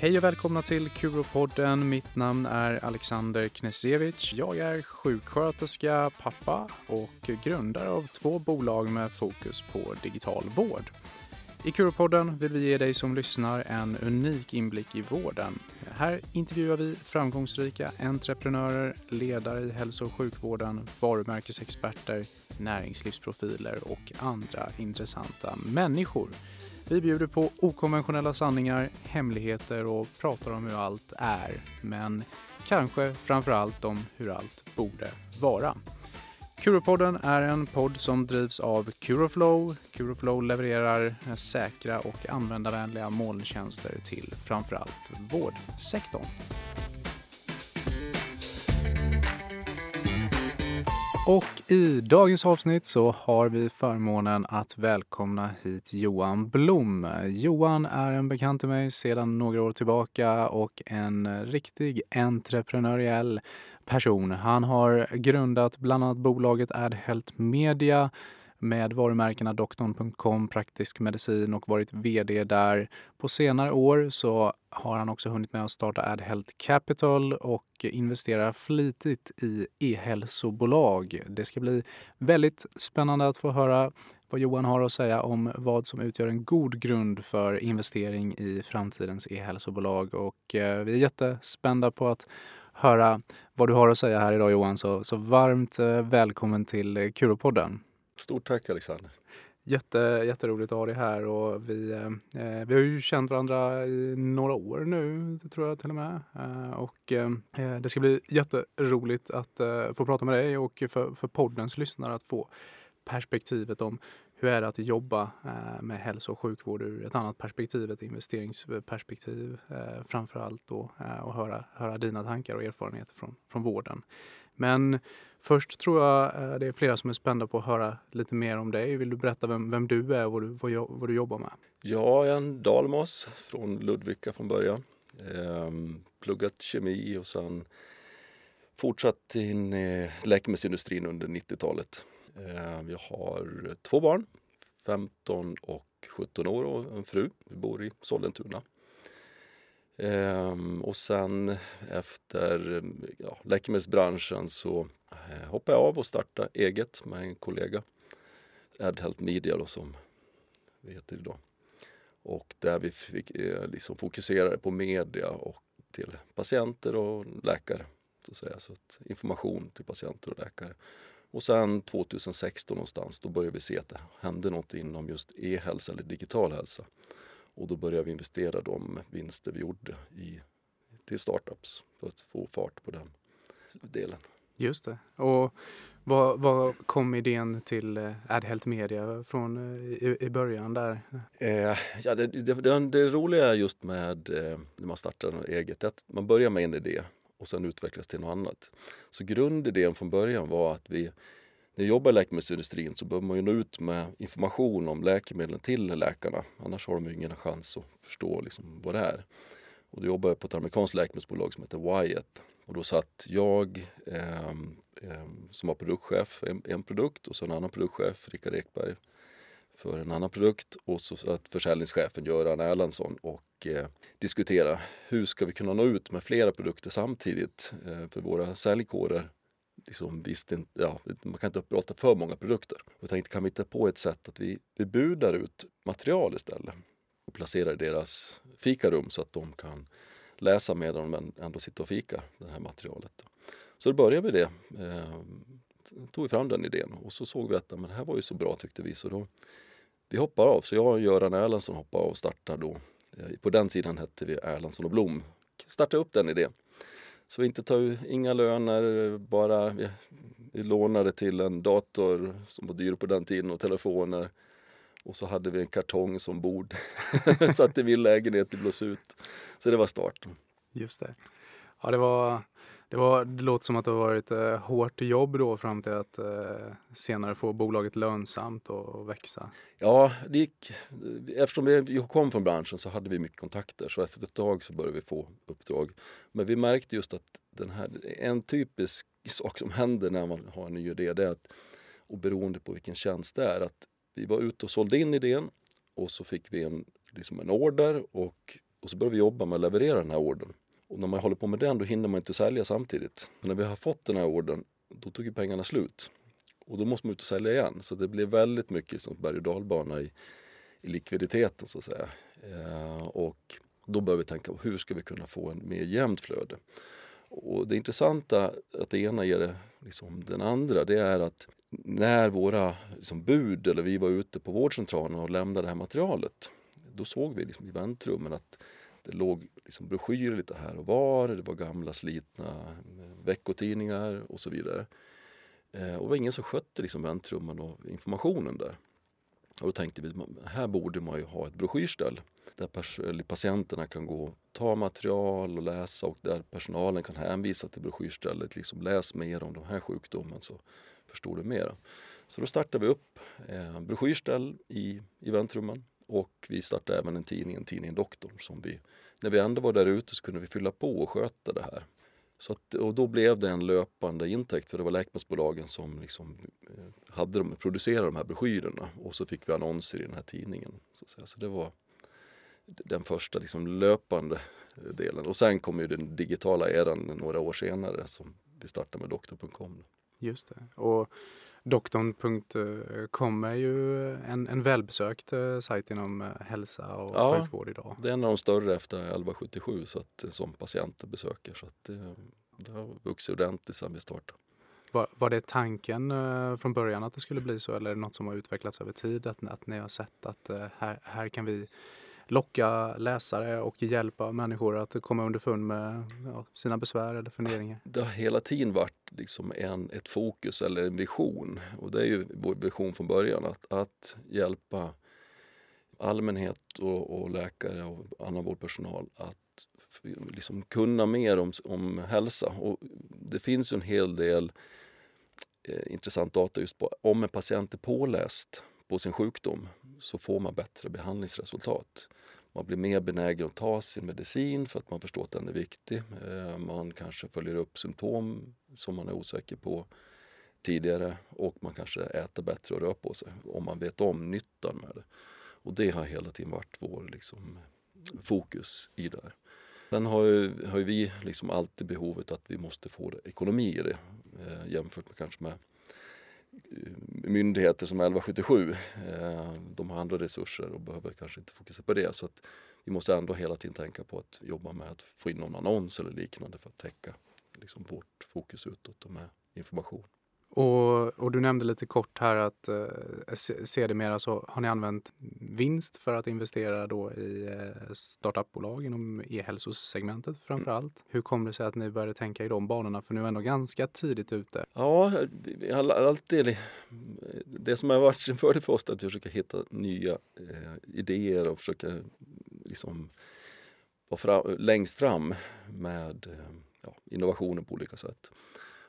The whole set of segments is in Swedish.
Hej och välkomna till Kuropodden. Mitt namn är Alexander Knesevic. Jag är sjuksköterska, pappa och grundare av två bolag med fokus på digital vård. I Kuropodden vill vi ge dig som lyssnar en unik inblick i vården. Här intervjuar vi framgångsrika entreprenörer, ledare i hälso och sjukvården, varumärkesexperter, näringslivsprofiler och andra intressanta människor. Vi bjuder på okonventionella sanningar, hemligheter och pratar om hur allt är. Men kanske framför allt om hur allt borde vara. Kuropodden är en podd som drivs av Curoflow. Curoflow levererar säkra och användarvänliga molntjänster till framförallt vårdsektorn. Och i dagens avsnitt så har vi förmånen att välkomna hit Johan Blom. Johan är en bekant till mig sedan några år tillbaka och en riktig entreprenöriell person. Han har grundat bland annat bolaget Adhelt Media med varumärkena doktorn.com, Praktisk medicin och varit VD där. På senare år så har han också hunnit med att starta AdHealth Capital och investerar flitigt i e-hälsobolag. Det ska bli väldigt spännande att få höra vad Johan har att säga om vad som utgör en god grund för investering i framtidens e-hälsobolag. Och eh, vi är jättespända på att höra vad du har att säga här idag Johan. Så, så varmt eh, välkommen till Kuropodden. Stort tack Alexander. Jätte, jätteroligt att ha dig här och vi, eh, vi har ju känt varandra i några år nu tror jag till och med. Eh, och eh, det ska bli jätteroligt att eh, få prata med dig och för, för poddens lyssnare att få perspektivet om hur är det att jobba eh, med hälso och sjukvård ur ett annat perspektiv, ett investeringsperspektiv eh, framför allt då eh, och höra, höra dina tankar och erfarenheter från, från vården. Men först tror jag eh, det är flera som är spända på att höra lite mer om dig. Vill du berätta vem, vem du är och vad du, vad, vad du jobbar med? Jag är en dalmas från Ludvika från början. Ehm, pluggat kemi och sen fortsatt in i läkemedelsindustrin under 90-talet. Ehm, jag har två barn, 15 och 17 år och en fru. Vi bor i Sollentuna. Ehm, och sen efter ja, läkemedelsbranschen så eh, hoppade jag av och startade eget med en kollega. AdHealth Media då som vi heter idag. Och där vi fick, eh, liksom fokuserade på media och till patienter och läkare. Så att säga. Så att information till patienter och läkare. Och sen 2016 någonstans då började vi se att det hände något inom just e-hälsa eller digital hälsa. Och då började vi investera de vinster vi gjorde i, till startups för att få fart på den delen. Just det. Och vad, vad kom idén till eh, AdHealth Media från eh, i, i början där? Eh, ja, det, det, det, det, roliga just med eh, när man startar något eget är att man börjar med en idé och sen utvecklas till något annat. Så grundidén från början var att vi när jag jobbar i läkemedelsindustrin så behöver man ju nå ut med information om läkemedlen till läkarna. Annars har de ju ingen chans att förstå liksom vad det är. Och då jobbar jag på ett amerikanskt läkemedelsbolag som heter Wyatt. Och då satt jag eh, eh, som var produktchef för en, en, produkt och så en annan produktchef, Rickard Ekberg, för en annan produkt och så satt försäljningschefen Göran Erlandsson och eh, diskuterade hur ska vi kunna nå ut med flera produkter samtidigt eh, för våra säljkårer liksom visste inte, ja, man kan inte upplåta för många produkter. Jag tänkte, kan vi hitta på ett sätt att vi, vi budar ut material istället och placerar i deras fikarum så att de kan läsa medan de ändå sitter och fikar det här materialet. Så då började vi det. Eh, tog vi fram den idén och så såg vi att men det här var ju så bra tyckte vi så då vi hoppar av. Så jag och Göran Erlandsson hoppar av och startar då. Eh, på den sidan hette vi Erlandsson och Blom. Startade upp den idén. Så vi inte tar inga löner, bara vi, vi lånade till en dator som var dyr på den tiden och telefoner. Och så hade vi en kartong som bord. så att det min lägenhet i blås ut. Så det var starten. Just det. Ja, det var det, var, det låter som att det har varit eh, hårt jobb då fram till att eh, senare få bolaget lönsamt och, och, växa. Ja, det gick, eftersom vi kom från branschen så hade vi mycket kontakter så efter ett tag så började vi få uppdrag. Men vi märkte just att den här, en typisk sak som händer när man har en ny idé det är att, och beroende på vilken tjänst det är, att vi var ute och sålde in idén och så fick vi en, liksom en order och Och så började vi jobba med att leverera den här ordern. Och när man håller på med den då hinner man inte sälja samtidigt. Men när vi har fått den här ordern då tog ju pengarna slut. Och då måste man ut och sälja igen. Så det blev väldigt mycket som berg och dalbana i, i likviditeten så att säga. Eh, och då börjar vi tänka på hur ska vi kunna få en mer jämnt flöde. Och det intressanta att det ena ger det liksom den andra det är att när våra liksom, bud eller vi var ute på vårdcentralen och lämnade det här materialet då såg vi liksom i väntrummen att det låg liksom broschyrer lite här och var, det var gamla slitna eh, veckotidningar och så vidare. Eh, och det var ingen som skötte liksom väntrummen och informationen där. Och då tänkte vi, här borde man ju ha ett broschyrställ där patienterna kan gå och ta material och läsa och där personalen kan hänvisa till broschyrstället. Liksom, läs mer om den här sjukdomen så förstår du mer. Så då startade vi upp eh, broschyrställ i, i väntrummen och vi startade även en tidning, tidningen Doktorn som vi, när vi ändå var där ute så kunde vi fylla på och sköta det här. Så att, och då blev det en löpande intäkt för det var läkemedelsbolagen som liksom eh, hade de, producerade de här broschyrerna och så fick vi annonser i den här tidningen. Så, så det var den första liksom löpande eh, delen. Och sen kom ju den digitala eran några år senare som vi startade med doktor.com. Just det. Och Doktorn.com är ju en, en välbesökt eh, sajt inom eh, hälsa och ja, sjukvård idag. det är en av de större efter 1177 så att, som patienter besöker. Så att det, det har vuxit ordentligt sedan vi startade. Var, var det tanken från början att det skulle bli så eller är det något som har utvecklats över tid? Att, att ni har sett att här, här kan vi locka läsare och hjälpa människor att komma underfund med ja, sina besvär eller funderingar? Det har hela tiden varit liksom en, ett fokus eller en vision och det är ju vår vision från början att, att hjälpa allmänhet och, och läkare och annan vårdpersonal att liksom kunna mer om, om hälsa. Och det finns en hel del eh, intressant data just på om en patient är påläst på sin sjukdom så får man bättre behandlingsresultat. Man blir mer benägen att ta sin medicin för att man förstår att den är viktig. Eh, man kanske följer upp symptom som man är osäker på tidigare och man kanske äter bättre och rör på sig om man vet om nyttan med det. Och det har hela tiden varit vår liksom, fokus i det här. Sen har ju, har ju vi liksom alltid behovet att vi måste få ekonomi i det eh, jämfört med kanske med Eh, myndigheter som 1177. Eh, de har andra resurser och behöver kanske inte fokusera på det. Så att vi måste ändå hela tiden tänka på att jobba med att få in någon annons eller liknande för att täcka liksom, vårt fokus utåt och med information. Och, och, du nämnde lite kort här att eh, sedermera så har ni använt vinst för att investera då i eh, startupbolag inom e-hälsosegmentet framför mm. allt. Hur kom det sig att ni började tänka i de banorna? För nu är ändå ganska tidigt ute. Ja, vi har alltid det som har varit en fördel för oss är att försöka hitta nya eh, idéer och försöka liksom vara fram, längst fram med eh, ja, innovationer på olika sätt.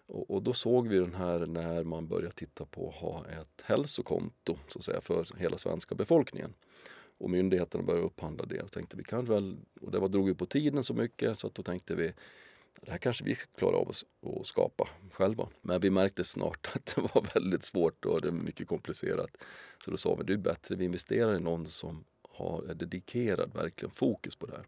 Och, och, då såg vi den här när man började titta på att ha ett hälsokonto så att säga, för hela svenska befolkningen. Och myndigheterna började upphandla det. Och, tänkte vi kan väl, och det var, drog ju på tiden så mycket så att då tänkte vi det här kanske vi klarar av att skapa själva. Men vi märkte snart att det var väldigt svårt och det är mycket komplicerat. Så då sa vi det är bättre vi investerar i någon som har, är dedikerad, verkligen fokus på det här.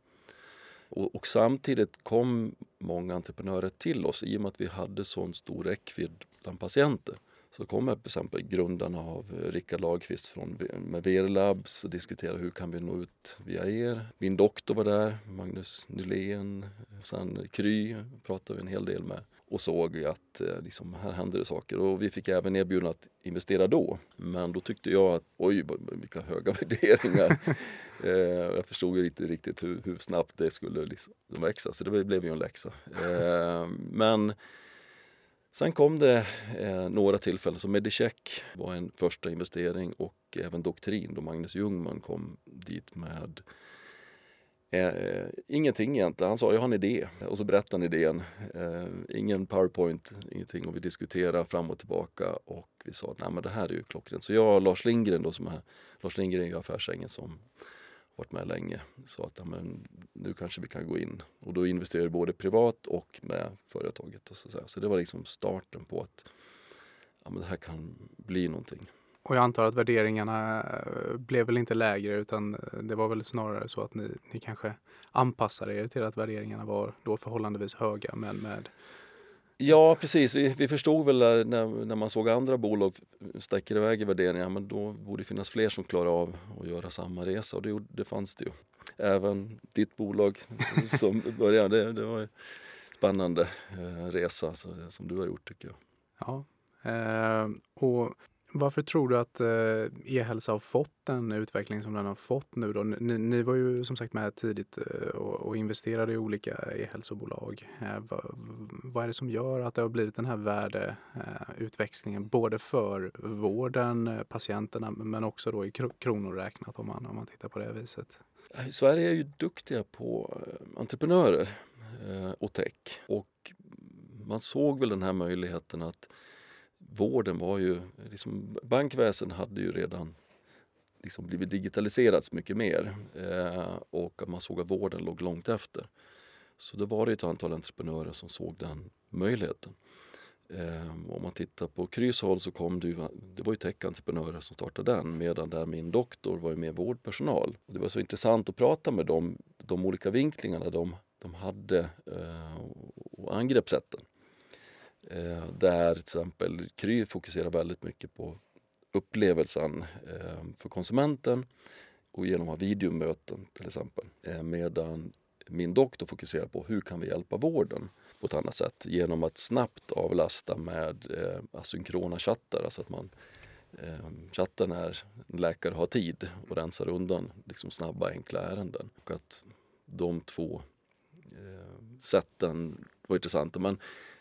Och, och, samtidigt kom många entreprenörer till oss i och med att vi hade sån stor räckvidd bland patienter. Så kommer till exempel grundarna av eh, Rickard Lagqvist från, med Verlabs och diskuterade hur kan vi nå ut via er. Min doktor var där, Magnus Nylén, sen Kry pratade vi en hel del med och såg att eh, liksom, här händer det saker. Och vi fick även erbjudande att investera då. Men då tyckte jag att oj, vilka höga värderingar. eh, jag förstod ju inte riktigt hur, hur snabbt det skulle liksom växa, så det blev ju en läxa. Eh, men sen kom det eh, några tillfällen, så Medicheck var en första investering och även Doktrin då Magnus Ljungman kom dit med Eh, ingenting egentligen. Han sa jag har en idé och så berättade han idén. Eh, ingen powerpoint, ingenting och vi diskuterade fram och tillbaka och vi sa att nej men det här är ju klockrent. Så jag och Lars Lindgren då som är, Lars Lindgren är ju affärsängen som varit med länge, sa att ja, men, nu kanske vi kan gå in och då investerade vi både privat och med företaget. Och så, så det var liksom starten på att ja, men det här kan bli någonting. Och jag antar att värderingarna eh, blev väl inte lägre utan eh, det var väl snarare så att ni, ni kanske anpassade er till att värderingarna var då förhållandevis höga men med Ja precis, vi, vi förstod väl när, när man såg andra bolag stack iväg i värderingar men då borde det finnas fler som klarar av att göra samma resa och det, det fanns det ju. Även ditt bolag som började, det, det var en spännande eh, resa som du har gjort tycker jag. Ja, eh, och varför tror du att eh, e-hälsa har fått den utveckling som den har fått nu då? Ni, ni var ju som sagt med tidigt eh, och, och investerade i olika e-hälsobolag. Eh, vad, vad, är det som gör att det har blivit den här värdeutväxlingen både för vården, patienterna men också då i kronor räknat om man, om man tittar på det viset? Sverige är ju duktiga på entreprenörer och tech och man såg väl den här möjligheten att vården var ju, liksom, bankväsen hade ju redan liksom blivit digitaliserats mycket mer eh, och man såg att vården låg långt efter. Så då var det ett antal entreprenörer som såg den möjligheten. Eh, om man tittar på Krys håll så kom det ju, det var ju tech-entreprenörer som startade den medan där min doktor var ju mer vårdpersonal. Och det var så intressant att prata med dem, de olika vinklingarna de, de hade eh, och angreppssätten. Eh, där till exempel Kry fokuserar väldigt mycket på upplevelsen eh, för konsumenten och genom att ha videomöten till exempel. Eh, medan min doktor fokuserar på hur kan vi hjälpa vården på ett annat sätt genom att snabbt avlasta med eh, asynkrona chattar, alltså att man eh, chattar när en läkare har tid och rensar undan liksom snabba enkla ärenden. Och att de två eh, sätten var intressanta. Men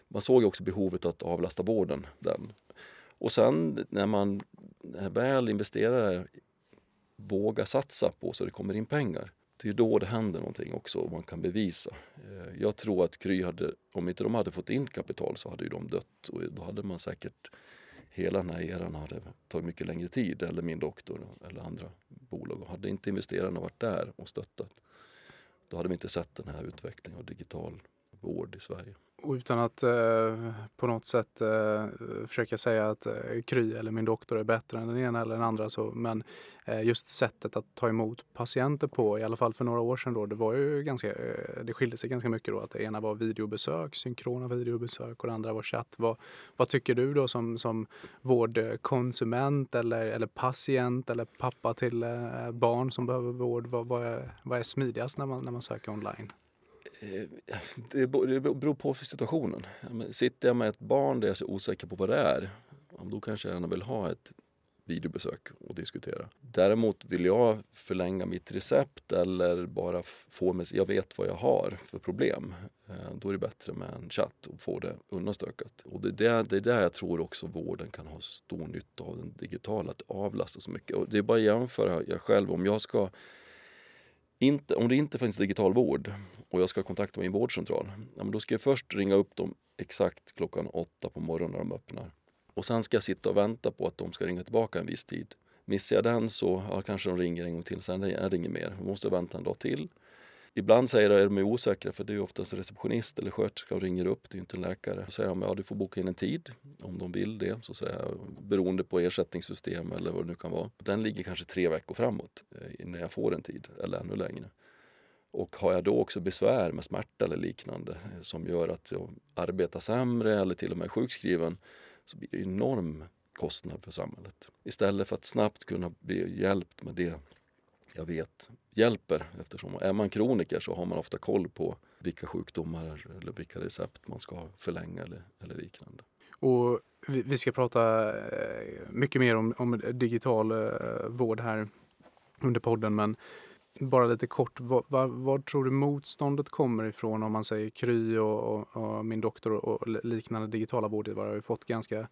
man såg också behovet att avlasta vården den. Och sen när man väl investerar vågar satsa på så det kommer in pengar. Det är då det händer någonting också och man kan bevisa. Eh, jag tror att Kry hade, om inte de hade fått in kapital så hade ju de dött och då hade man säkert hela den här eran hade tagit mycket längre tid eller min doktor eller andra bolag. Och hade inte investerarna varit där och stöttat då hade vi inte sett den här utvecklingen av digital vård i Sverige. Och utan att eh, på något sätt eh, försöka säga att eh, Kry eller min doktor är bättre än den ena eller den andra. Så, men eh, just sättet att ta emot patienter på, i alla fall för några år sedan då, det var ju ganska, eh, det skilde sig ganska mycket då. Att det ena var videobesök, synkrona videobesök och det andra var chatt. Vad, vad tycker du då som, som vårdkonsument eller, eller patient eller pappa till eh, barn som behöver vård? Vad, vad, är, vad är smidigast när man, när man söker online? Eh, det beror på situationen. Sitter jag med ett barn där jag är så osäker på vad det är, då kanske jag gärna vill ha ett videobesök och diskutera. Däremot vill jag förlänga mitt recept eller bara få mig, jag vet vad jag har för problem. Eh, då är det bättre med en chatt och få det undanstökat. Och det är där, det är där jag tror också vården kan ha stor nytta av den digitala, att avlasta så mycket. Och det är bara att jämföra, jag själv, om jag ska inte, om det inte finns digital vård och jag ska kontakta min vårdcentral, ja, då ska jag först ringa upp dem exakt klockan åtta på morgonen när de öppnar. Och sen ska jag sitta och vänta på att de ska ringa tillbaka en viss tid. Missar jag den så ja, kanske de ringer en gång till, sen jag ringer mer. Då måste jag vänta en dag till. Ibland säger de, är de osäkra för det är oftast receptionist eller sköterska och ringer upp, det är inte en läkare. Då säger de, ja du får boka in en tid om de vill det. Så säger jag, beroende på ersättningssystem eller vad det nu kan vara. Den ligger kanske tre veckor framåt eh, innan jag får en tid eller ännu längre. Och har jag då också besvär med smärta eller liknande eh, som gör att jag arbetar sämre eller till och med är sjukskriven så blir det enorm kostnad för samhället. Istället för att snabbt kunna bli hjälpt med det jag vet hjälper. Eftersom är man kroniker så har man ofta koll på vilka sjukdomar eller vilka recept man ska förlänga eller, eller liknande. Och vi, vi ska prata eh, mycket mer om, om digital eh, vård här under podden men bara lite kort, vad, tror du motståndet kommer ifrån om man säger Kry och, och, och min doktor och liknande digitala vårdgivare har ju fått ganska,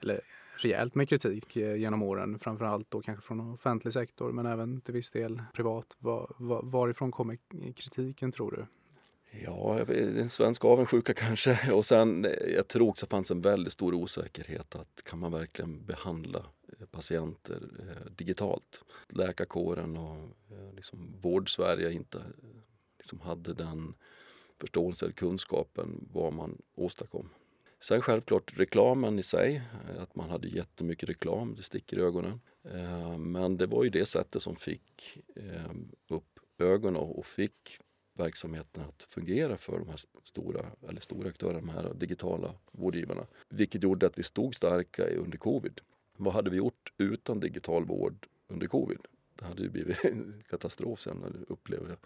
eller rejält med kritik eh, genom åren, framförallt då kanske från offentlig sektor men även till viss del privat. Var, var, varifrån kommer kritiken tror du? Ja, en svensk avundsjuka kanske. Och sen, eh, jag tror också att det fanns en väldigt stor osäkerhet att kan man verkligen behandla eh, patienter eh, digitalt? Läkarkåren och eh, liksom vård-Sverige inte liksom hade den förståelsen eller kunskapen vad man åstadkom. Sen självklart reklamen i sig, att man hade jättemycket reklam, det sticker i ögonen. Eh, men det var ju det sättet som fick eh, upp ögonen och fick verksamheten att fungera för de här stora, eller stora aktörerna, de här digitala vårdgivarna. Vilket gjorde att vi stod starka under covid. Vad hade vi gjort utan digital vård under covid? Det hade ju blivit katastrof sen, upplever jag.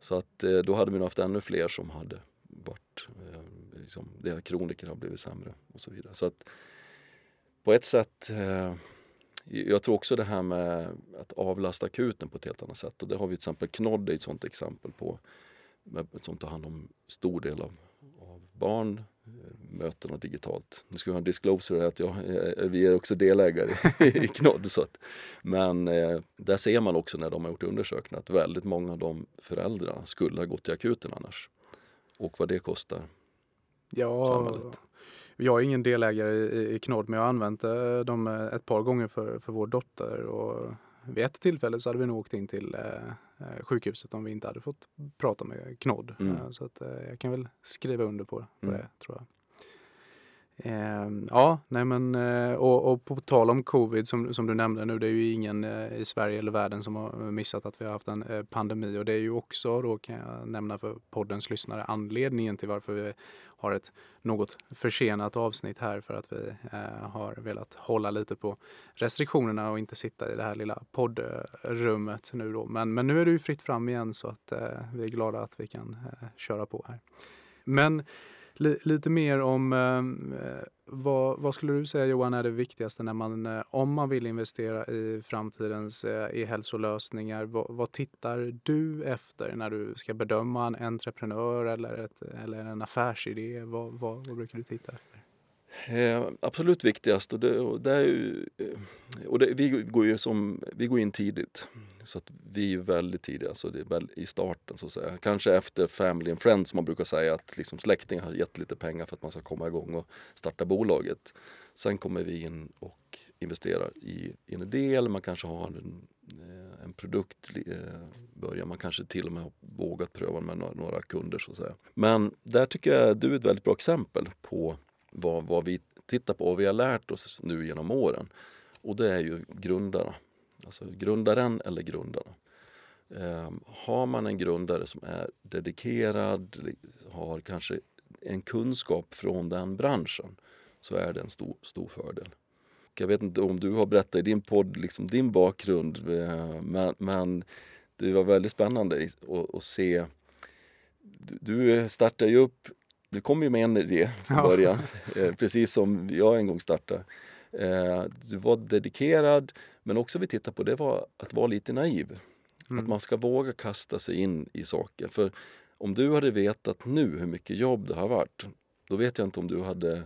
Så att eh, då hade vi nog haft ännu fler som hade varit, eh, liksom, det kroniker har blivit sämre och så vidare. Så att på ett sätt eh, jag tror också det här med att avlasta akuten på ett helt annat sätt och det har vi till exempel Knodd är ett sånt exempel på. Som tar hand om stor del av, av barn, eh, mötena digitalt. Nu ska vi ha en disclosure att jag, vi är också delägare i, i Knodd. Så att, men eh, där ser man också när de har gjort undersökningar att väldigt många av de föräldrarna skulle ha gått till akuten annars. Och vad det kostar ja, samhället. Jag är ingen delägare i, i Knodd men jag har använt eh, dem eh, ett par gånger för, för vår dotter och vid ett tillfälle så hade vi nog åkt in till eh, eh sjukhuset om vi inte hade fått prata med Knodd. Mm. Så att, eh, jag kan väl skriva under på, på mm. det tror jag. Eh, ja, nej men eh, och, och, på tal om covid som, som du nämnde nu, det är ju ingen eh, i Sverige eller världen som har eh, missat att vi har haft en pandemi och det är ju också då kan jag nämna för poddens lyssnare anledningen till varför vi har ett något försenat avsnitt här för att vi eh, har velat hålla lite på restriktionerna och inte sitta i det här lilla poddrummet nu då. Men, men nu är det ju fritt fram igen så att eh, vi är glada att vi kan eh, köra på här. Men lite mer om ehm, eh, vad, vad, skulle du säga Johan är det viktigaste när man, eh, om man vill investera i framtidens eh, e-hälsolösningar? Vad, vad, tittar du efter när du ska bedöma en entreprenör eller, ett, eller en affärsidé? Vad, vad, vad brukar du titta efter? Eh, absolut viktigast och, det, och, det ju, eh, och det, vi går ju som, vi går in tidigt. Så att vi är väldigt tidiga, alltså det är väl i starten så att säga. Kanske efter Family and Friends som man brukar säga att liksom släktingar har gett lite pengar för att man ska komma igång och starta bolaget. Sen kommer vi in och investerar i, i en idé eller man kanske har en, eh, en produkt eh, börjar man kanske till och med har vågat pröva med några, några kunder så att säga. Men där tycker jag du är ett väldigt bra exempel på vad, vad vi tittar på och vi har lärt oss nu genom åren. Och det är ju grundarna. Alltså grundaren eller grundarna. Eh, har man en grundare som är dedikerad, har kanske en kunskap från den branschen så är det en stor, stor fördel. Jag vet inte om du har berättat i din podd liksom din bakgrund eh, men, men det var väldigt spännande att, att se. Du startade ju upp du kom ju med en idé från början, eh, precis som jag en gång startade. Eh, du var dedikerad, men också vi tittade på det var att vara lite naiv. Mm. Att man ska våga kasta sig in i saker. För om du hade vetat nu hur mycket jobb det har varit, då vet jag inte om du hade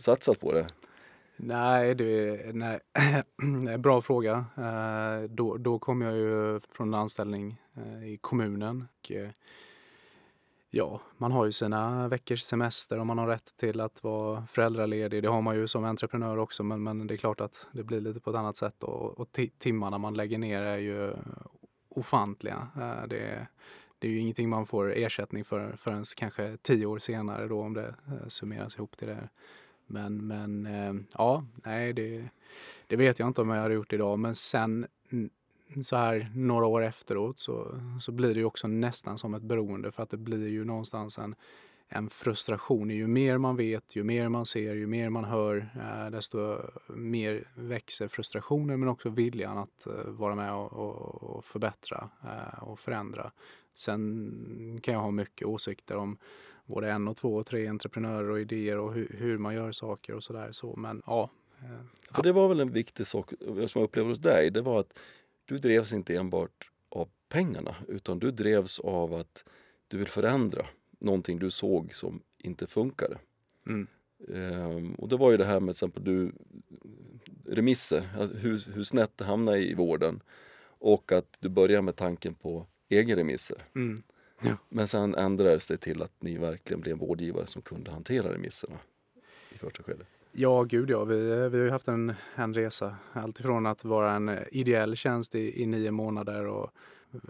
satsat på det. Nej, det nej. bra fråga. Eh, då, då kom jag ju från en anställning i kommunen. Och Ja, man har ju sina veckors semester och man har rätt till att vara föräldraledig. Det har man ju som entreprenör också men, men det är klart att det blir lite på ett annat sätt och, och timmarna man lägger ner är ju ofantliga. Eh, det, det är ju ingenting man får ersättning för förrän kanske tio år senare då om det eh, summeras ihop till det. Men, men eh, ja, nej det, det vet jag inte om jag hade gjort idag men sen så här några år efteråt så, så blir det ju också nästan som ett beroende för att det blir ju någonstans en, en frustration. Ju mer man vet, ju mer man ser, ju mer man hör, eh, desto mer växer frustrationen men också viljan att eh, vara med och, och, förbättra eh, och förändra. Sen kan jag ha mycket åsikter om både en och två och tre entreprenörer och idéer och hur, hur man gör saker och sådär. Så, men ja. För det var väl en viktig sak som jag upplevde hos dig, det var att du drevs inte enbart av pengarna utan du drevs av att du vill förändra någonting du såg som inte funkade. Mm. Um, och det var ju det här med till exempel du, remisser, hur, hur snett det hamnar i vården och att du börjar med tanken på egenremisser. Mm. Ja. Men sen ändrades det till att ni verkligen blev en vårdgivare som kunde hantera remisserna i första skedet. Ja, gud ja. Vi, vi har haft en, en resa. Alltifrån att vara en ideell tjänst i, i nio månader och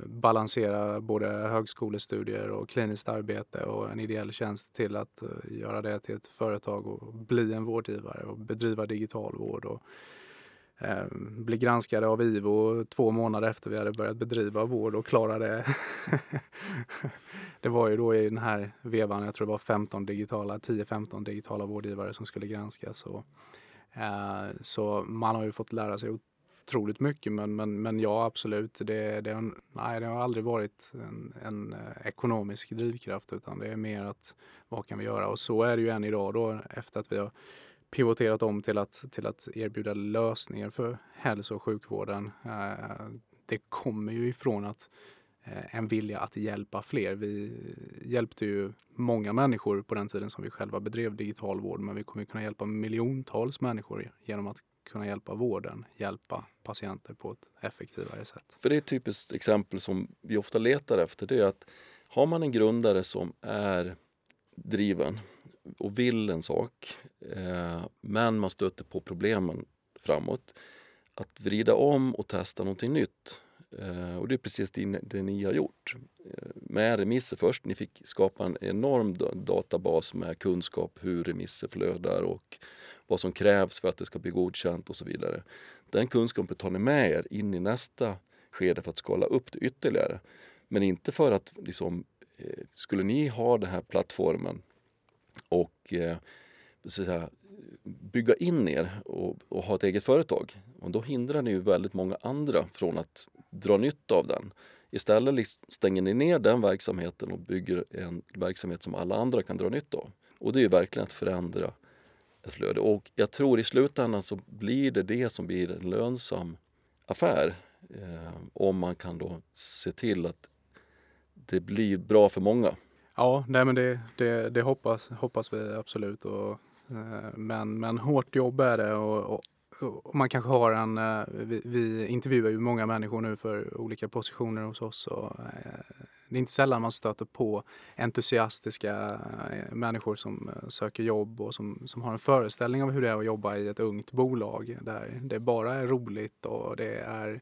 balansera både högskolestudier och kliniskt arbete och en ideell tjänst till att eh, göra det till ett företag och bli en vårdgivare och bedriva digital vård. Och, eh, blev granskade av IVO två månader efter vi hade börjat bedriva vård och klara det. det var ju då i den här vevan, jag tror det var 15 digitala, 10-15 digitala vårdgivare som skulle granskas. Och, eh, så man har ju fått lära sig otroligt mycket men, men, men ja absolut, det, det, har, nej, det har aldrig varit en, en, eh, ekonomisk drivkraft utan det är mer att vad kan vi göra och så är det ju än idag då efter att vi har pivoterat om till att, till att erbjuda lösningar för hälso och sjukvården. Eh, det kommer ju ifrån att eh, en vilja att hjälpa fler. Vi hjälpte ju många människor på den tiden som vi själva bedrev digital vård men vi kommer kunna hjälpa miljontals människor genom att kunna hjälpa vården, hjälpa patienter på ett effektivare sätt. För det är ett typiskt exempel som vi ofta letar efter. Det är att har man en grundare som är driven och vill en sak eh, men man stöter på problemen framåt. Att vrida om och testa någonting nytt. Eh, och det är precis det, det ni har gjort. Eh, med remisser först, ni fick skapa en enorm databas med kunskap hur remisser flödar och vad som krävs för att det ska bli godkänt och så vidare. Den kunskapen tar ni med er in i nästa skede för att skala upp det ytterligare. Men inte för att liksom, eh, skulle ni ha den här plattformen och eh, så säga, bygga in er och, och, ha ett eget företag, och då hindrar ni ju väldigt många andra från att dra nytta av den. Istället liksom stänger ni ner den verksamheten och bygger en verksamhet som alla andra kan dra nytta av. Och det är ju verkligen att förändra ett flöde. Och jag tror i slutändan så blir det det som blir en lönsam affär. Eh, om man kan då se till att det blir bra för många. Ja, nej men det, det, det hoppas, hoppas vi absolut. Och, eh, men, men hårt jobb är det och, och, och man kanske har en, eh, vi, vi, intervjuar ju många människor nu för olika positioner hos oss och eh, det är inte sällan man stöter på entusiastiska människor som söker jobb och som, som har en föreställning av hur det är att jobba i ett ungt bolag där det bara är roligt och det är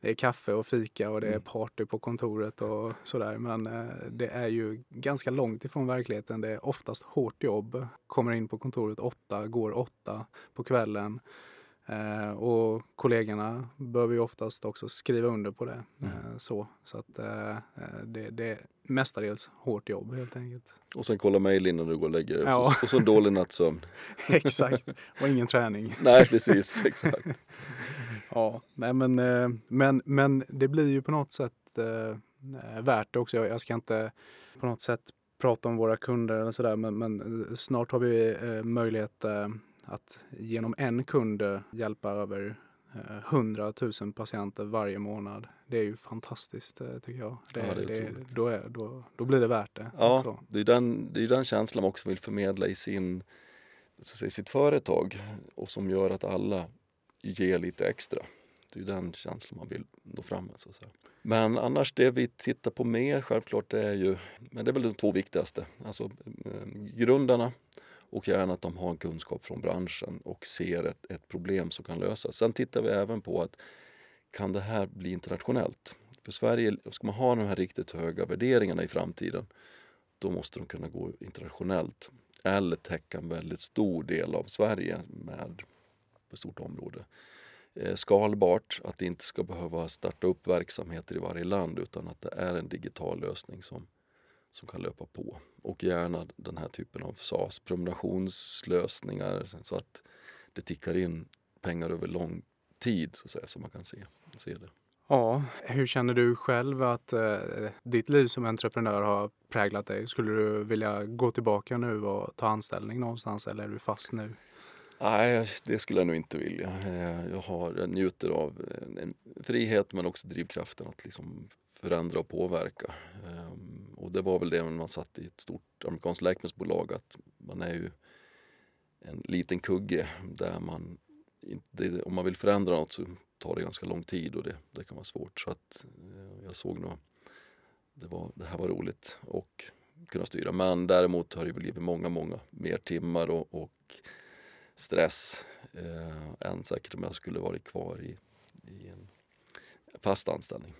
det är kaffe och fika och det är mm. party på kontoret och sådär. Men eh, det är ju ganska långt ifrån verkligheten. Det är oftast hårt jobb. Kommer in på kontoret åtta, går åtta på kvällen. Eh, och kollegorna behöver ju oftast också skriva under på det. Mm. Eh, så så att, eh, det, det, är mestadels hårt jobb helt enkelt. Och sen kolla mejl innan du går och lägger dig. Ja. Och så en dålig nattsömn. exakt, och ingen träning. nej, precis. Exakt. ja, nej men, eh, men, men det blir ju på något sätt eh, värt det också. Jag, jag ska inte på något sätt prata om våra kunder eller sådär men, men snart har vi eh, möjlighet att genom en kund hjälpa över 100 000 patienter varje månad. Det är ju fantastiskt tycker jag. Det, ja, det det, då, är, då, då blir det värt det. Ja, också. det är den, det är den känslan man också vill förmedla i sin, så säga, sitt företag och som gör att alla ge lite extra. Det är den känslan man vill nå fram med. Så att säga. Men annars det vi tittar på mer självklart det är ju, men det är väl de två viktigaste. Alltså eh, grundarna och gärna att de har en kunskap från branschen och ser ett, ett problem som kan lösas. Sen tittar vi även på att kan det här bli internationellt? För Sverige, ska man ha de här riktigt höga värderingarna i framtiden då måste de kunna gå internationellt eller täcka en väldigt stor del av Sverige med på ett stort område. Eh, skalbart, att det inte ska behöva starta upp verksamheter i varje land utan att det är en digital lösning som som kan löpa på. Och gärna den här typen av SAS, prenumerationslösningar så att det tickar in pengar över lång tid så att säga, så man kan se, se det. Ja, hur känner du själv att eh, ditt liv som entreprenör har präglat dig? Skulle du vilja gå tillbaka nu och ta anställning någonstans eller är du fast nu? Nej, det skulle jag nog inte vilja. Eh, jag, har, jag njuter av en frihet men också drivkraften att liksom förändra och påverka. Um, och det var väl det när man satt i ett stort amerikanskt läkemedelsbolag att man är ju en liten kugge där man inte, om man vill förändra något så tar det ganska lång tid och det, det kan vara svårt. Så att uh, jag såg nog det, var, det här var roligt och kunna styra. Men däremot har det blivit många, många mer timmar och, och stress eh, än säkert om jag skulle varit kvar i, i en fast anställning.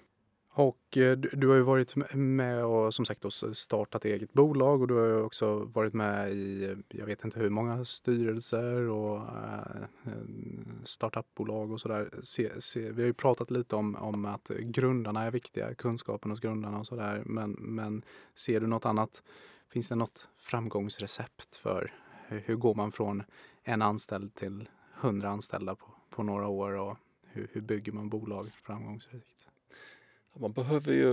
Och eh, du har ju varit med och som sagt startat eget bolag och du har ju också varit med i, jag vet inte hur många styrelser och eh, startupbolag och sådär. Vi har ju pratat lite om, om att grundarna är viktiga, kunskapen hos grundarna och sådär. Men, men ser du något annat? Finns det något framgångsrecept för hur, hur går man från en anställd till hundra anställda på, på några år och hur, hur bygger man bolag framgångsrikt? Man behöver ju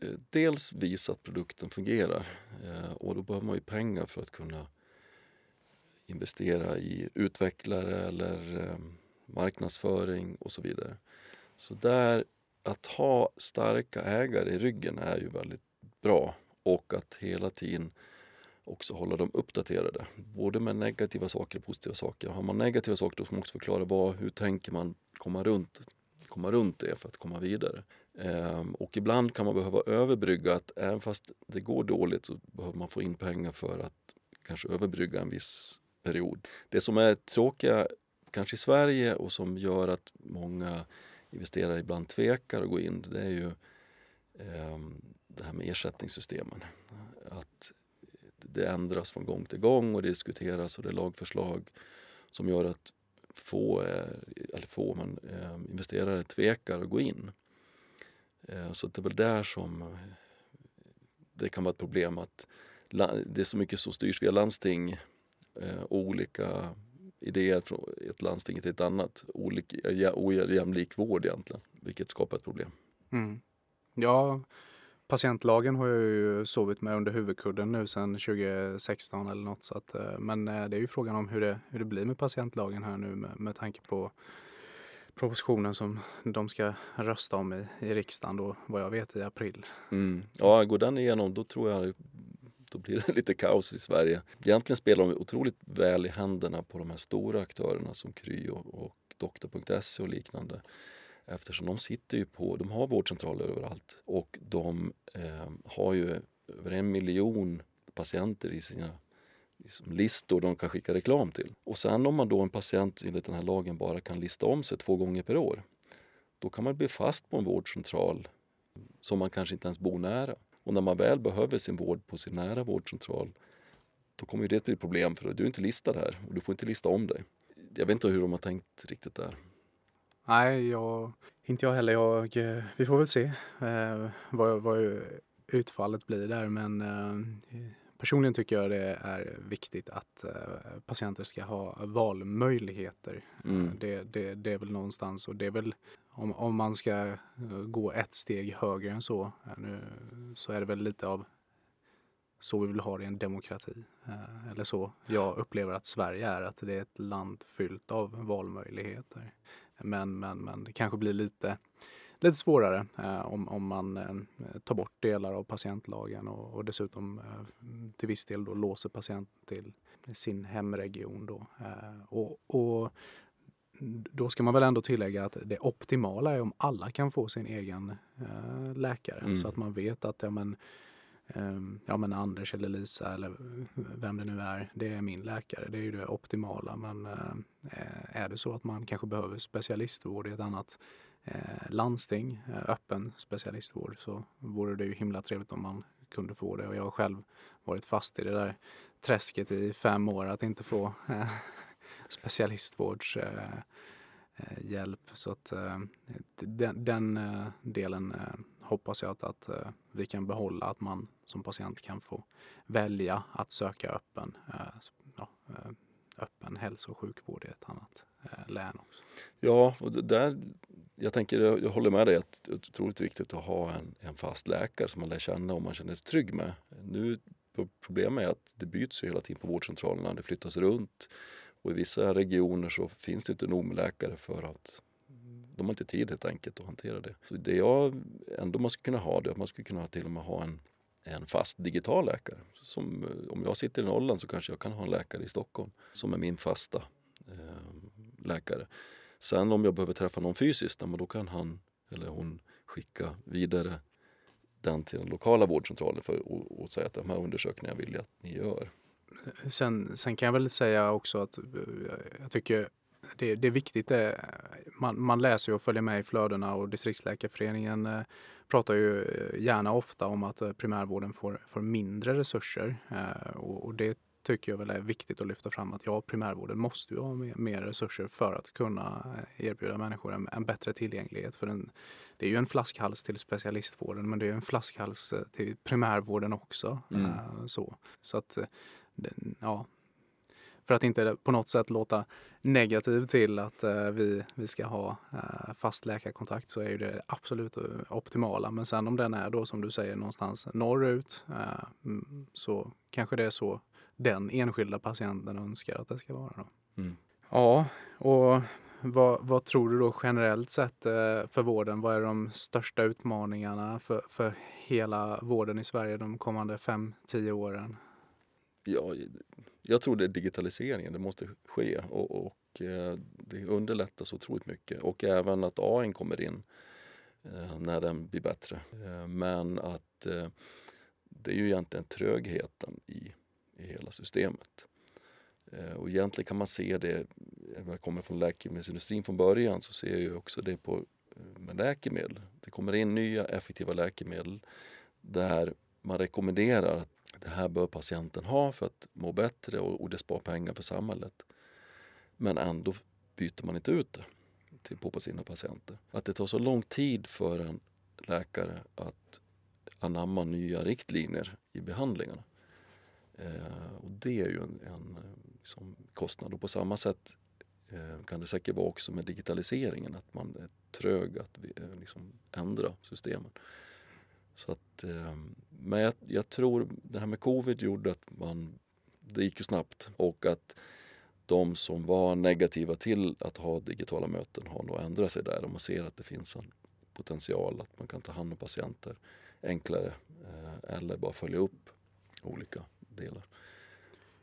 eh, dels visa att produkten fungerar eh, och då behöver man ju pengar för att kunna investera i utvecklare eller eh, marknadsföring och så vidare. Så där, att ha starka ägare i ryggen är ju väldigt bra och att hela tiden också hålla dem uppdaterade. Både med negativa saker och positiva saker. Har man negativa saker då ska man också förklara vad, hur tänker man komma runt, komma runt det för att komma vidare. Ehm, och ibland kan man behöva överbrygga att även fast det går dåligt så behöver man få in pengar för att kanske överbrygga en viss period. Det som är tråkiga kanske i Sverige och som gör att många investerare ibland tvekar att gå in det är ju eh, det här med ersättningssystemen. Att det ändras från gång till gång och det diskuteras och det är lagförslag som gör att få, eh, eller få men, eh, investerare tvekar att gå in. Eh, så det är väl där som eh, det kan vara ett problem att det är så mycket som styrs via landsting eh, och olika idéer från ett landsting till ett annat. Olika, ojämlik vård egentligen, vilket skapar ett problem. Mm. Ja, patientlagen har jag ju sovit med under huvudkudden nu sedan 2016 eller något. Så att, eh, men eh, det är ju frågan om hur det, hur det blir med patientlagen här nu med, med tanke på propositionen som de ska rösta om i, i riksdagen då, vad jag vet, i april. Mm. Ja, går den igenom då tror jag då blir det lite kaos i Sverige. Egentligen spelar de otroligt väl i händerna på de här stora aktörerna som Kry och, och Doktor.se och liknande. Eftersom de sitter ju på, de har vårdcentraler överallt och de eh, har ju över en miljon patienter i sina liksom listor de kan skicka reklam till. Och sen om man då en patient enligt den här lagen bara kan lista om sig två gånger per år, då kan man bli fast på en vårdcentral som man kanske inte ens bor nära. Och när man väl behöver sin vård på sin nära vårdcentral, då kommer det att bli problem för du är inte listad här och du får inte lista om dig. Jag vet inte hur de har tänkt riktigt där. Nej, jag, inte jag heller. Jag, eh, vi får väl se eh, vad, vad utfallet blir där men eh, Personligen tycker jag det är viktigt att eh, patienter ska ha valmöjligheter. Mm. Det, det, det, är väl någonstans och det är väl om, om man ska eh, gå ett steg högre än så eh, nu, så är det väl lite av så vi vill ha det i en demokrati. Eller så jag upplever att Sverige är, att det är ett land fyllt av valmöjligheter. Men, men, men det kanske blir lite lite svårare eh, om, om man eh, tar bort delar av patientlagen och, och dessutom eh, till viss del då låser patienten till sin hemregion. Då. Eh, och, och, då ska man väl ändå tillägga att det optimala är om alla kan få sin egen eh, läkare mm. så att man vet att ja, men, Ehm, ja, men Anders eller Lisa eller vem det nu är, det är min läkare. Det är ju det optimala. Men eh, är det så att man kanske behöver specialistvård i ett annat eh, landsting, eh, öppen specialistvård, så vore det ju himla trevligt om man kunde få det. Och jag har själv varit fast i det där träsket i fem år att inte få specialistvårdshjälp. Så att den, den delen hoppas jag att, att eh, vi kan behålla, att man som patient kan få välja att söka öppen, eh, ja, eh, öppen hälso och sjukvård i ett annat län också. Ja, och det där jag tänker, jag håller med dig att det är otroligt viktigt att ha en, en fast läkare som man lär känna och man känner sig trygg med. Nu Problemet är att det byts ju hela tiden på vårdcentralerna, det flyttas runt och i vissa regioner så finns det inte nog med läkare för att de har inte tid helt enkelt att hantera det. Så det jag ändå man skulle kunna ha det att man skulle kunna till och med ha en, en fast digital läkare. Som, eh, om jag sitter i Norrland så kanske jag kan ha en läkare i Stockholm som är min fasta eh, läkare. Sen om jag behöver träffa någon fysiskt, då kan han eller hon skicka vidare den till den lokala vårdcentralen för att säga att de här undersökningarna vill jag att ni gör. Sen, sen kan jag väl säga också att eh, jag tycker det, det är viktigt. Det, man, man läser och följer med i flödena och distriktsläkarföreningen eh, pratar ju eh, gärna ofta om att eh, primärvården får, får mindre resurser och, och det tycker jag väl är viktigt att lyfta fram att ja, primärvården måste ju ha mer, mer resurser för att kunna erbjuda människor en, en bättre tillgänglighet. För en, det är ju en flaskhals till specialistvården men det är en flaskhals till primärvården också. Mm. Så, så att, ja, för att inte på något sätt låta negativ till att eh, vi, vi ska ha eh, fast läkarkontakt så är det absolut eh, optimala. Men sen om den är då som du säger någonstans norrut mm, så kanske det är så den enskilda patienten önskar att det ska vara. Då. Mm. Ja, och vad, vad, tror du då generellt sett för vården? Vad är de största utmaningarna för, för hela vården i Sverige de kommande 5-10 åren? Ja, jag tror det är digitaliseringen, det måste ske och, och eh, det underlättar så otroligt mycket och även att AI kommer in eh, när den blir bättre. Eh, men att det är ju egentligen trögheten i, i hela systemet. Och egentligen kan man se det, jag kommer från läkemedelsindustrin från början, så ser jag också det på med läkemedel. Det kommer in nya effektiva läkemedel där man rekommenderar att det här bör patienten ha för att må bättre och, och det spar pengar för samhället. Men ändå byter man inte ut det till, på sina patienter. Att det tar så lång tid för en läkare att anamma nya riktlinjer i behandlingarna. Eh, och det är ju en, en liksom, kostnad. Och på samma sätt eh, kan det säkert vara också med digitaliseringen, att man är trög att eh, liksom, ändra systemen. Så att, eh, men jag, jag, tror det här med covid gjorde att man, det gick ju snabbt och att de som var negativa till att ha digitala möten har nog ändrat sig där De man ser att det finns en potential att man kan ta hand om patienter enklare eh, eller bara följa upp olika delar.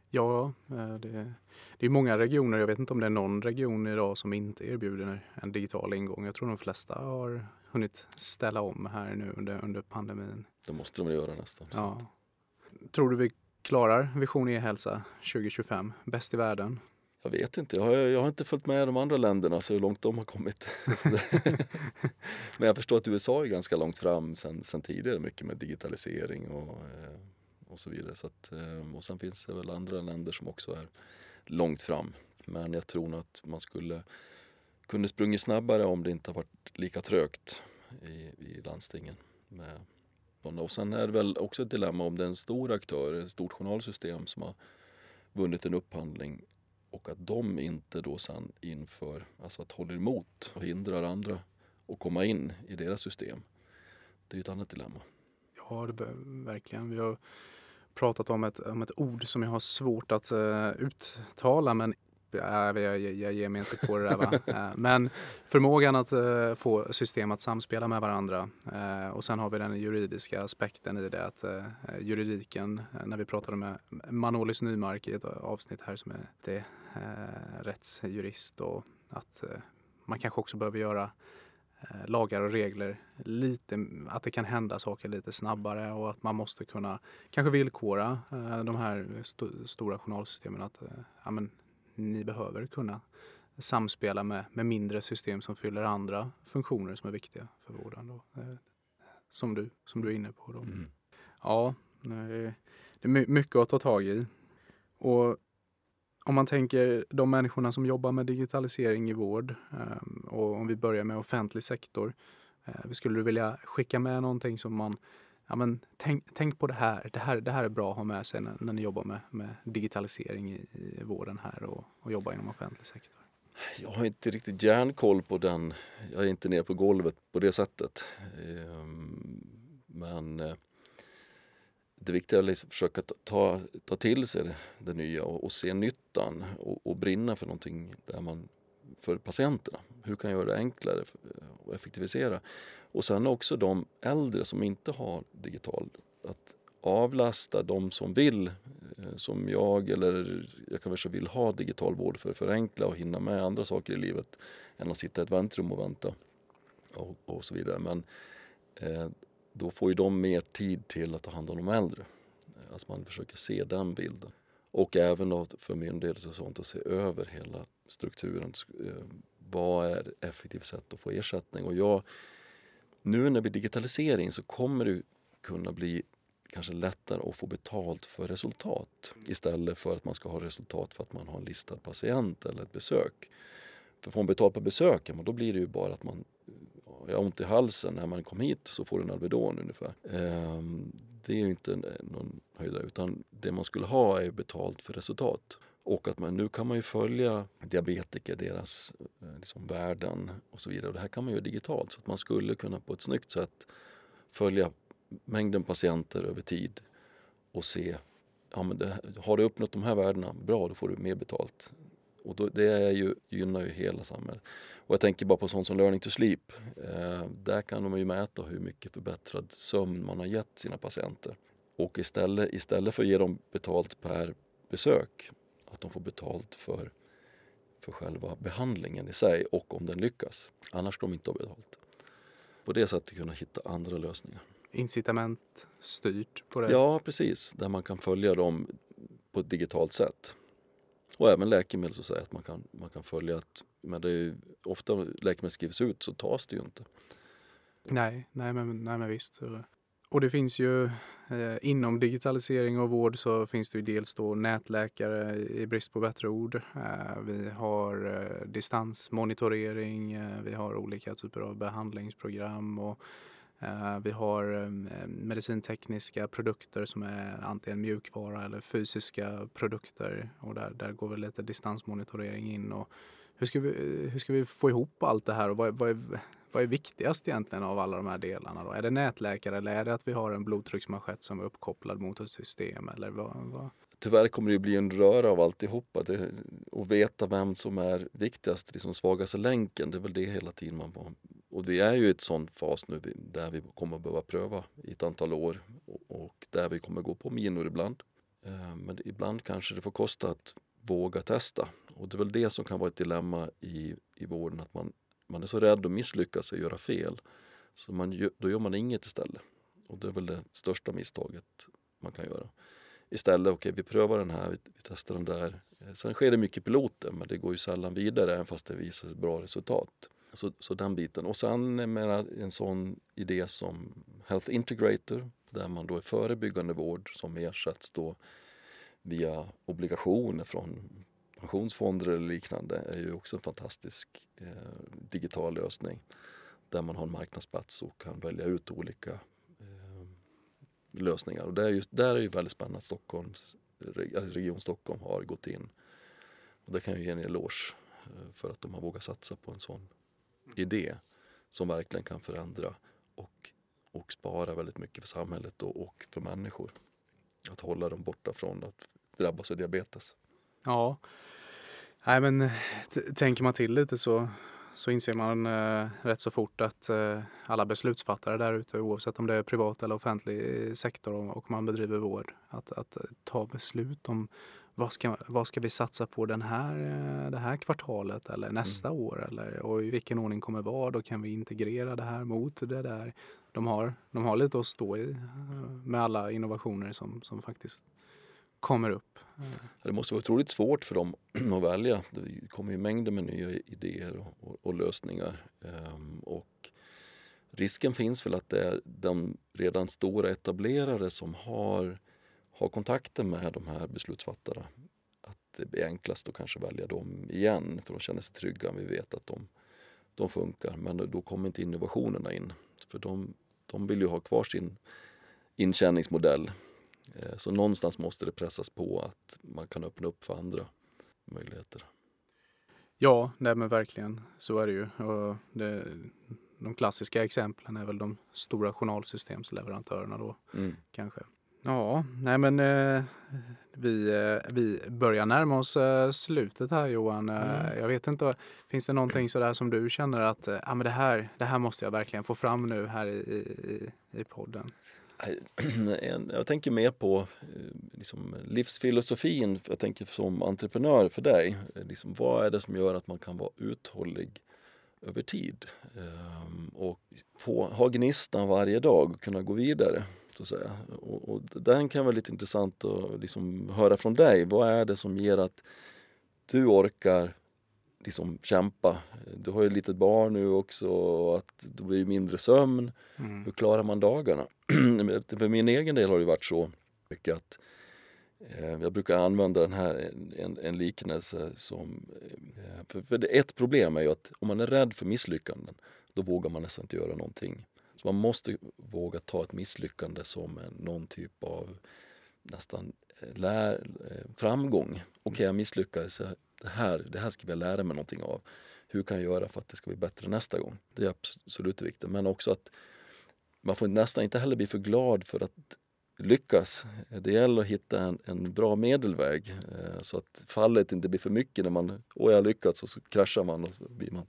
Ja, eh, det, det är många regioner. Jag vet inte om det är någon region idag som inte erbjuder en digital ingång. Jag tror de flesta har hunnit ställa om här nu under, under pandemin. Det måste de göra nästan. Ja. Tror du vi klarar Vision e-hälsa 2025? Bäst i världen? Jag vet inte. Jag har, jag har inte följt med de andra länderna så hur långt de har kommit. Men jag förstår att USA är ganska långt fram sen, sen tidigare mycket med digitalisering och, eh, och så vidare. Så att, eh, och sen finns det väl andra länder som också är långt fram. Men jag tror nog att man skulle kunde sprungit snabbare om det inte varit lika trögt i, i landstingen. Med Och sen är det väl också ett dilemma om det är en stor aktör, ett stort journalsystem som har vunnit en upphandling och att de inte då sen inför, alltså att håller emot och hindrar andra att komma in i deras system. Det är ett annat dilemma. Ja, det verkligen. Vi har pratat om ett, om ett ord som jag har svårt att uh, uttala men jag, jag, jag ger mig inte på det där. Va? Eh, men förmågan att uh, få system att samspela med varandra. Uh, och sen har vi den juridiska aspekten i det att juridiken, när vi pratade med Manolis Nymark i ett avsnitt här som är det, rättsjurist och att man kanske också behöver göra lagar och regler lite, att det kan hända saker lite snabbare och att man måste kunna kanske villkora de här st stora journalsystemen att ja, men, ni behöver kunna samspela med, med mindre system som fyller andra funktioner som är viktiga för vården. Då. Eh, som, du, som du är inne på. Då. Mm. Ja, det är mycket att ta tag i. Och om man tänker de människorna som jobbar med digitalisering i vård ehm, och om vi börjar med offentlig sektor. Eh, skulle du vilja skicka med någonting som man ja, men tänk, tänk på det här. det här. Det här är bra att ha med sig när, när ni jobbar med, med digitalisering i, i vården här och, och jobbar inom offentlig sektor. Jag har inte riktigt järnkoll på den. Jag är inte nere på golvet på det sättet. Ehm, men eh, det viktiga är att liksom försöka ta, ta till sig det, det nya och, och, se nyttan och, och, brinna för någonting där man, för patienterna. Hur kan jag göra det enklare och effektivisera? Och sen också de äldre som inte har digital, att avlasta de som vill, eh, som jag eller jag kanske vill ha digital vård för att förenkla och hinna med andra saker i livet än att sitta i ett väntrum och vänta och, och så vidare. Men eh, då får ju de mer tid till att ta hand om de äldre. Att man försöker se den bilden. Och även då för myndigheter och sånt att se över hela strukturen. Eh, vad är ett effektivt sätt att få ersättning? Och jag, nu när det blir digitalisering så kommer det kunna bli kanske lättare att få betalt för resultat istället för att man ska ha resultat för att man har en listad patient eller ett besök. För får man betalt på besöken, då blir det ju bara att man jag har ont i halsen när man kom hit så får du en Alvedon ungefär. Ehm, det är ju inte någon höjdare utan det man skulle ha är betalt för resultat. Och att man, nu kan man ju följa diabetiker, deras eh, liksom, värden och så vidare. Och det här kan man göra digitalt så att man skulle kunna på ett snyggt sätt följa mängden patienter över tid och se, ja men det, har du uppnått de här värdena, bra då får du mer betalt. Och då, det är ju, gynnar ju hela samhället. Och jag tänker bara på sånt som learning to sleep. Eh, där kan de ju mäta hur mycket förbättrad sömn man har gett sina patienter. Och istället, istället för att ge dem betalt per besök, att de får betalt för, för själva behandlingen i sig och om den lyckas. Annars ska de inte ha betalt. På det sättet kunna hitta andra lösningar. Incitament styrt på det? Ja, precis. Där man kan följa dem på ett digitalt sätt. Och även läkemedel så att man kan, man kan följa att men det är ofta läkemedel skrivs ut så tas det ju inte. Nej, nej men, nej, men visst. Och det finns ju eh, inom digitalisering och vård så finns det ju dels då nätläkare i brist på bättre ord. Eh, vi har eh, distansmonitorering, eh, vi har olika typer av behandlingsprogram och Eh, vi har eh, medicintekniska produkter som är antingen mjukvara eller fysiska produkter och där, där går väl lite distansmonitorering in. Och hur, ska vi, eh, hur ska vi få ihop allt det här och vad, vad, är, vad är viktigast egentligen av alla de här delarna? Då? Är det nätläkare eller är det att vi har en blodtrycksmanschett som är uppkopplad mot ett system? Eller vad, vad? Tyvärr kommer det bli en röra av alltihopa. Det, och veta vem som är viktigast, liksom svagaste länken, det är väl det hela tiden man och vi är ju i ett sån fas nu där vi kommer behöva pröva i ett antal år och där vi kommer gå på minor ibland. Eh, men ibland kanske det får kosta att våga testa och det är väl det som kan vara ett dilemma i, i vården att man, man är så rädd att misslyckas och göra fel så man, då gör man inget istället. Och det är väl det största misstaget man kan göra. Istället, okej okay, vi prövar den här, vi, vi, testar den där. Eh, sen sker det mycket piloter men det går ju sällan vidare även fast det visar bra resultat. Så, så den biten. Och sen med en sån idé som Health Integrator där man då är förebyggande vård som ersätts då via obligationer från pensionsfonder eller liknande är ju också en fantastisk eh, digital lösning där man har en marknadsplats och kan välja ut olika eh, lösningar. Och det är just, där är ju väldigt spännande att Stockholms, Region Stockholm har gått in. Och det kan jag ge en eloge eh, för att de har vågat satsa på en sån idé som verkligen kan förändra och, och spara väldigt mycket för samhället och, och för människor. Att hålla dem borta från att drabbas av diabetes. Ja, nej men tänker man till lite så, så inser man eh, rätt så fort att eh, alla beslutsfattare där ute oavsett om det är privat eller offentlig sektor och, och man bedriver vård att, att ta beslut om vad ska, vad ska vi satsa på den här, eh, det här kvartalet eller nästa mm. år? Eller, och i vilken ordning kommer vad? Då kan vi integrera det här mot det där. De har, de har lite att stå i eh, med alla innovationer som, som faktiskt kommer upp. Det måste vara otroligt svårt för dem att välja. Det kommer ju mängder med nya idéer och, och, och lösningar. Ehm, och risken finns väl att det är de redan stora etablerade som har har kontakter med de här beslutsfattarna. Att det blir enklast att kanske välja dem igen för de känner sig trygga. Vi vet att de, de funkar. Men då kommer inte innovationerna in. För de, de vill ju ha kvar sin intjäningsmodell. Eh, så någonstans måste det pressas på att man kan öppna upp för andra möjligheter. Ja, nej men verkligen. Så är det ju. Och det, de klassiska exemplen är väl de stora journalsystemsleverantörerna då mm. kanske. Ja, nej men eh, vi, eh, vi börjar närma oss eh, slutet här Johan. Eh, mm. Jag vet inte, finns det någonting sådär som du känner att ja, men det, här, det här måste jag verkligen få fram nu här i, i, i podden? Jag tänker mer på eh, liksom, livsfilosofin, jag tänker som entreprenör för dig. Eh, liksom, vad är det som gör att man kan vara uthållig över tid? Ehm, och få, ha gnistan varje dag och kunna gå vidare. Så att säga. Och, och den kan vara lite intressant att liksom höra från dig. Vad är det som ger att du orkar liksom kämpa? Du har ju ett litet barn nu också och att det blir mindre sömn. Mm. Hur klarar man dagarna? För min egen del har det varit så mycket att eh, jag brukar använda den här, en, en liknelse som... Eh, för, för det, ett problem är ju att om man är rädd för misslyckanden då vågar man nästan inte göra någonting. Så man måste våga ta ett misslyckande som en, någon typ av nästan eh, lär, framgång. Okej, okay, jag misslyckades. Det här, det här ska jag lära mig någonting av. Hur kan jag göra för att det ska bli bättre nästa gång? Det är absolut viktigt. Men också att man får nästan inte heller bli för glad för att lyckas. Det gäller att hitta en, en bra medelväg eh, så att fallet inte blir för mycket när man, åh jag har lyckats och så kraschar man och så blir man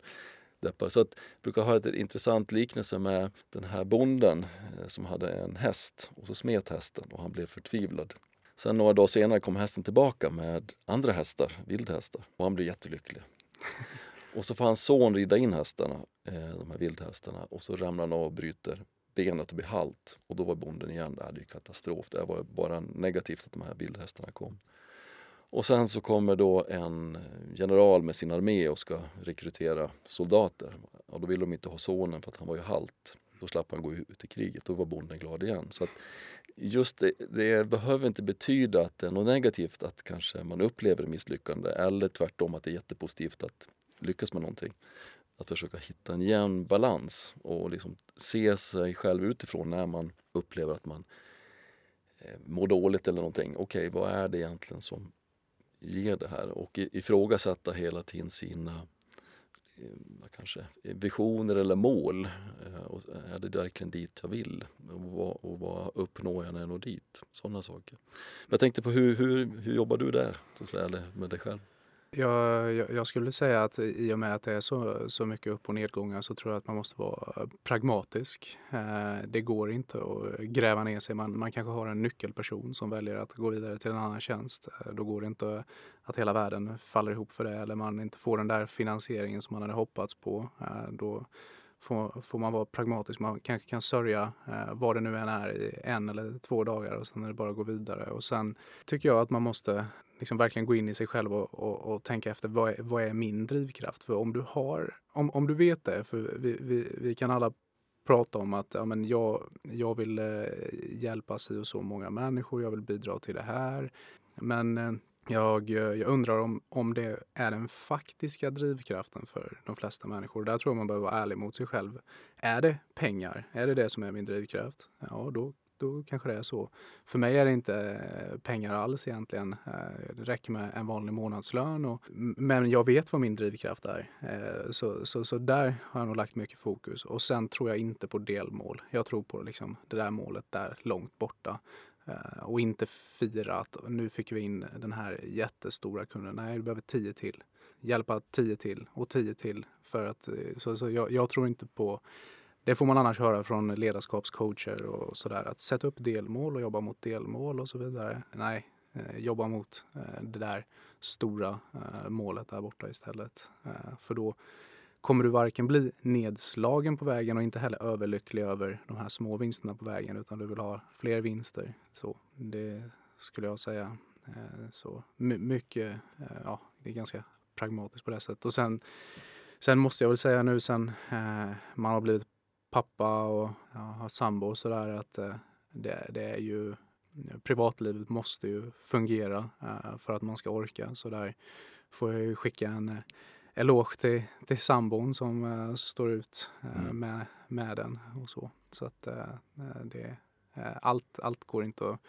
deppad. Så att, jag brukar ha ett intressant liknelse med den här bonden eh, som hade en häst och så smet hästen och han blev förtvivlad. Sen några dagar senare kom hästen tillbaka med andra hästar, vildhästar och han blev jättelycklig. Och så får hans son rida in hästarna, eh, de här vildhästarna och så ramlar han av och bryter benet och blir halt. Och då var bonden igen, det är ju katastrof. Det var bara negativt att de här vildhästarna kom. Och sen så kommer då en general med sin armé och ska rekrytera soldater. Och då vill de inte ha sonen för att han var ju halt. Då slapp han gå ut i kriget, då var bonden glad igen. Så att just det, det behöver inte betyda att det är något negativt att kanske man upplever misslyckande eller tvärtom att det är jättepositivt att lyckas med någonting att försöka hitta en jämn balans och liksom se sig själv utifrån när man upplever att man eh, mår dåligt eller någonting. Okej, okay, vad är det egentligen som ger det här? Och ifrågasätta hela tiden sina Eh, kanske eh, visioner eller mål. Eh, och är det verkligen dit jag vill? Och vad, och vad uppnår jag när jag når dit? Sådana saker. Jag tänkte på hur, hur, hur jobbar du där, så att säga, eller med dig själv? Jag, jag, skulle säga att i och med att det är så, så mycket upp och nedgångar så tror jag att man måste vara pragmatisk. Eh, det går inte att gräva ner sig. Man, man kanske har en nyckelperson som väljer att gå vidare till en annan tjänst. Eh, då går det inte att hela världen faller ihop för det eller man inte får den där finansieringen som man hade hoppats på. Eh, då får, får man vara pragmatisk. Man kanske kan sörja eh, vad det nu än är i en eller två dagar och sen är det bara att gå vidare. Och sen tycker jag att man måste liksom verkligen gå in i sig själv och, och, och tänka efter vad är, vad är min drivkraft? För om du har, om, om du vet det, för vi, vi, vi kan alla prata om att ja, men jag, jag vill eh, hjälpa si och så många människor, jag vill bidra till det här. Men eh, jag, eh, jag, undrar om, om det är den faktiska drivkraften för de flesta människor. Där tror jag man behöver vara ärlig mot sig själv. Är det pengar? Är det det som är min drivkraft? Ja, då då kanske det är så. För mig är det inte eh, pengar alls egentligen. Eh, det räcker med en vanlig månadslön. Och, men jag vet vad min drivkraft är. Så, så, så där har jag nog lagt mycket fokus. Och sen tror jag inte på delmål. Jag tror på liksom det där målet där långt borta. Eh, och inte fira att nu fick vi in den här jättestora kunden. Nej, du behöver tio till. Hjälpa tio till och tio till. För att, eh, så, så jag, jag tror inte på det får man annars höra från ledarskapscoacher och sådär. Att sätta upp delmål och jobba mot delmål och så vidare. Nej, eh, jobba mot det där stora målet där borta istället. För då kommer du varken bli nedslagen på vägen och inte heller överlycklig över de här små vinsterna på vägen utan du vill ha fler vinster. Så det skulle jag säga. Eh, så mycket, eh, ja, det är ganska pragmatiskt på det sättet. Och sen, sen måste jag väl säga nu sen eh, man har blivit pappa och ja, har sambo och sådär att det, det, är ju privatlivet måste ju fungera för att man ska orka. Så där får jag ju skicka en eloge till, till sambon som uh, står ut uh, mm. med, med den och så. Så att uh, det, allt, allt går inte att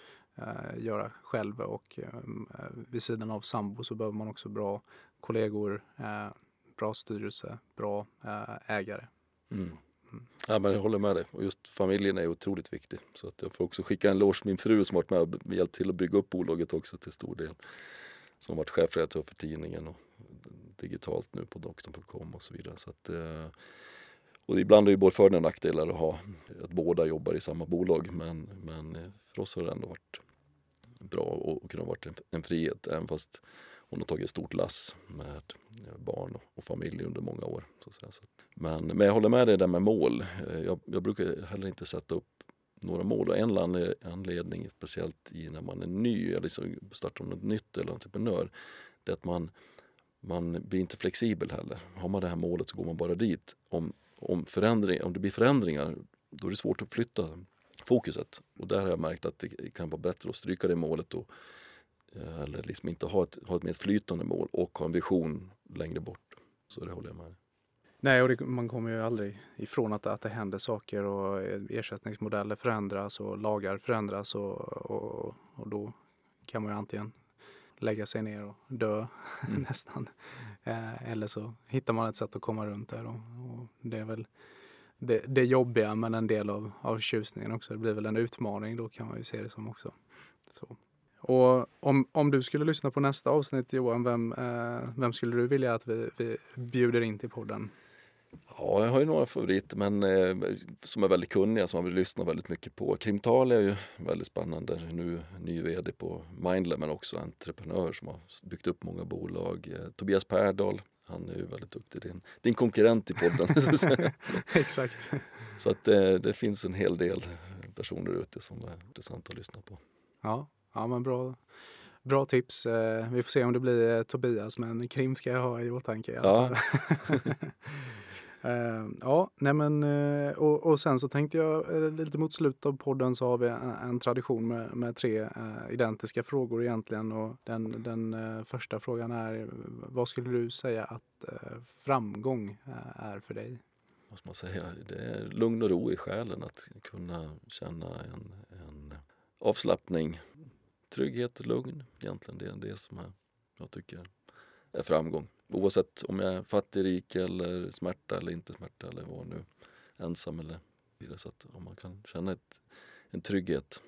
göra själv och vid sidan av sambo så behöver man också bra kollegor, bra styrelse, bra ägare. Mm. Ja, men jag håller med dig. Och just familjen är otroligt viktig. Så att jag får också skicka en lås min fru som varit med och hjälpt till att bygga upp bolaget också till stor del. Som varit chefredaktör för tidningen och digitalt nu på doktorn.com och så vidare. Så att, eh, och ibland är det både fördelar och nackdelar att ha att båda jobbar i samma bolag. Men, men för oss har det ändå varit bra och kunnat vara en, en frihet även fast hon har tagit ett stort lass med barn och familj under många år. Så att säga. Men, men jag håller med dig där med mål. Eh, jag, jag brukar heller inte sätta upp några mål och en anledning speciellt i när man är ny eller liksom startar något nytt eller entreprenör det är att man, man blir inte flexibel heller. Har man det här målet så går man bara dit. Om, om, förändring, om det blir förändringar då är det svårt att flytta fokuset och där har jag märkt att det kan vara bättre att stryka det målet och, eh, eller liksom inte ha ett, ha ett mer flytande mål och ha en vision längre bort. Så det håller jag med. Nej, och det, man kommer ju aldrig ifrån att, att det händer saker och ersättningsmodeller förändras och lagar förändras och, och, och då kan man ju antingen lägga sig ner och dö mm. nästan. Eh, eller så hittar man ett sätt att komma runt det. Och, och det är väl det, det jobbiga men en del av, av tjusningen också. Det blir väl en utmaning då kan man ju se det som också. Så. Och om, om du skulle lyssna på nästa avsnitt Johan, vem, eh, vem skulle du vilja att vi, vi bjuder in till podden? Ja, jag har ju några favoriter men eh, som är väldigt kunniga som man vill lyssna väldigt mycket på. Krimtal är ju väldigt spännande. Nu ny VD på Mindlab men också entreprenör som har byggt upp många bolag. Eh, Tobias Perdal, han är ju väldigt duktig. Din, din konkurrent i podden. Exakt. Så att det, eh, det finns en hel del personer ute som är intressanta att lyssna på. Ja, ja men bra. Bra tips. Eh, vi får se om det blir eh, Tobias, men Krim ska jag ha i åtanke. Ja. Uh, ja, nej men uh, och, och, sen så tänkte jag uh, lite mot slutet av podden så har vi en, en tradition med, med tre identiska frågor egentligen och den, den första frågan är vad skulle du säga att framgång är för dig? Måste man säga? Det är lugn och ro i själen att kunna känna en, en avslappning, trygghet och lugn egentligen. Det är det som är, jag tycker är framgång. Oavsett om jag är fattig, rik eller smärta eller inte smärta eller vad nu. Ensam eller vidare. Så att om man kan känna ett, en trygghet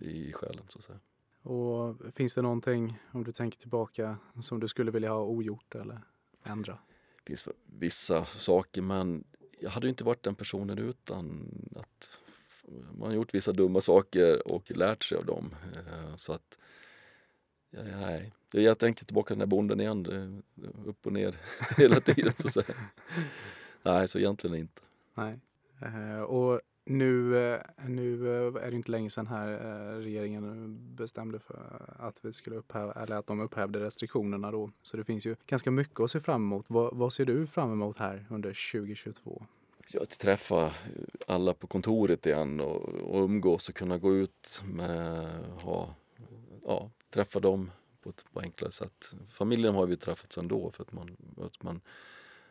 i själen så att säga. Och finns det någonting, om du tänker tillbaka, som du skulle vilja ha ogjort eller ändra? Det finns vissa saker men jag hade inte varit den personen utan att man har gjort vissa dumma saker och lärt sig av dem. Eh, så att Ja, nej, jag tänker tillbaka den där bonden igen, upp och ner hela tiden så att säga. Nej, så egentligen inte. Nej. Uh, och nu, uh, nu uh, är det inte länge sedan här regeringen bestämde för att vi skulle upphäva, eller att de upphävde restriktionerna då. Så det finns ju ganska mycket att se fram emot. Vad, vad ser du fram emot här under 2022? Ja, att träffa alla på kontoret igen och, och umgås och kunna gå ut med, ha ja, träffa dem på ett enklare sätt. Familjen har vi träffats ändå för att man, att man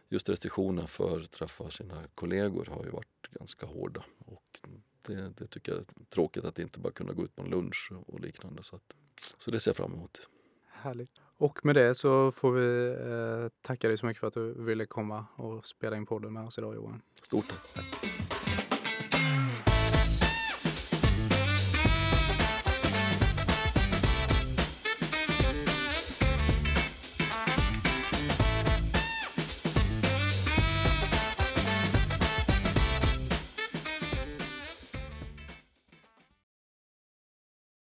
just restriktionerna för att träffa sina kollegor har ju varit ganska hårda och det, det tycker jag är tråkigt att inte bara kunna gå ut på en lunch och liknande. Så, att, så det ser jag fram emot. Härligt. Och med det så får vi eh, tacka dig så mycket för att du ville komma och spela in podden med oss idag Johan. Stort tack.